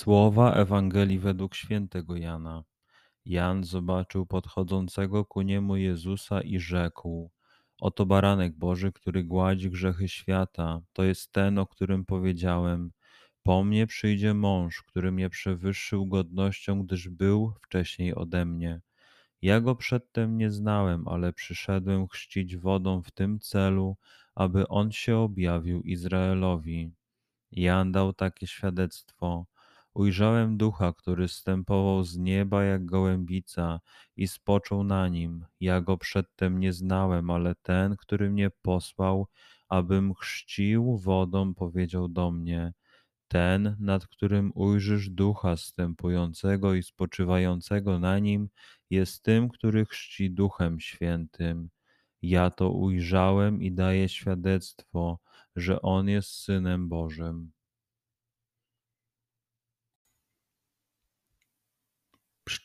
Słowa Ewangelii według świętego Jana. Jan zobaczył podchodzącego ku niemu Jezusa i rzekł: Oto baranek Boży, który gładzi grzechy świata. To jest ten, o którym powiedziałem. Po mnie przyjdzie mąż, który mnie przewyższył godnością, gdyż był wcześniej ode mnie. Ja go przedtem nie znałem, ale przyszedłem chrzcić wodą w tym celu, aby on się objawił Izraelowi. Jan dał takie świadectwo. Ujrzałem ducha, który stępował z nieba jak gołębica i spoczął na nim. Ja go przedtem nie znałem, ale ten, który mnie posłał, abym chrzcił wodą, powiedział do mnie: Ten, nad którym ujrzysz ducha stępującego i spoczywającego na nim, jest tym, który chrzci duchem świętym. Ja to ujrzałem i daję świadectwo, że on jest synem Bożym.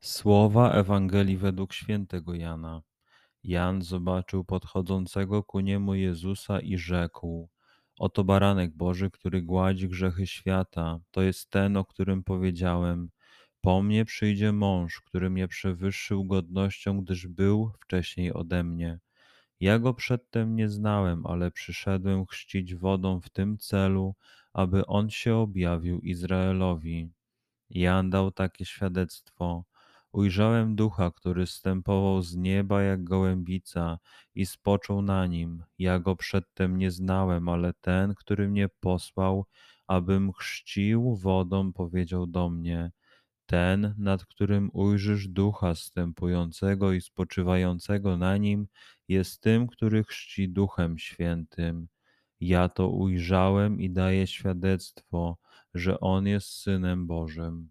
Słowa Ewangelii według świętego Jana. Jan zobaczył podchodzącego ku niemu Jezusa i rzekł: Oto baranek Boży, który gładzi grzechy świata. To jest ten, o którym powiedziałem. Po mnie przyjdzie mąż, który mnie przewyższył godnością, gdyż był wcześniej ode mnie. Ja go przedtem nie znałem, ale przyszedłem chrzcić wodą w tym celu, aby on się objawił Izraelowi. Jan dał takie świadectwo. Ujrzałem ducha, który stępował z nieba jak gołębica i spoczął na nim. Ja go przedtem nie znałem, ale ten, który mnie posłał, abym chrzcił wodą, powiedział do mnie: Ten, nad którym ujrzysz ducha stępującego i spoczywającego na nim, jest tym, który chrzci duchem świętym. Ja to ujrzałem i daję świadectwo, że on jest synem Bożym.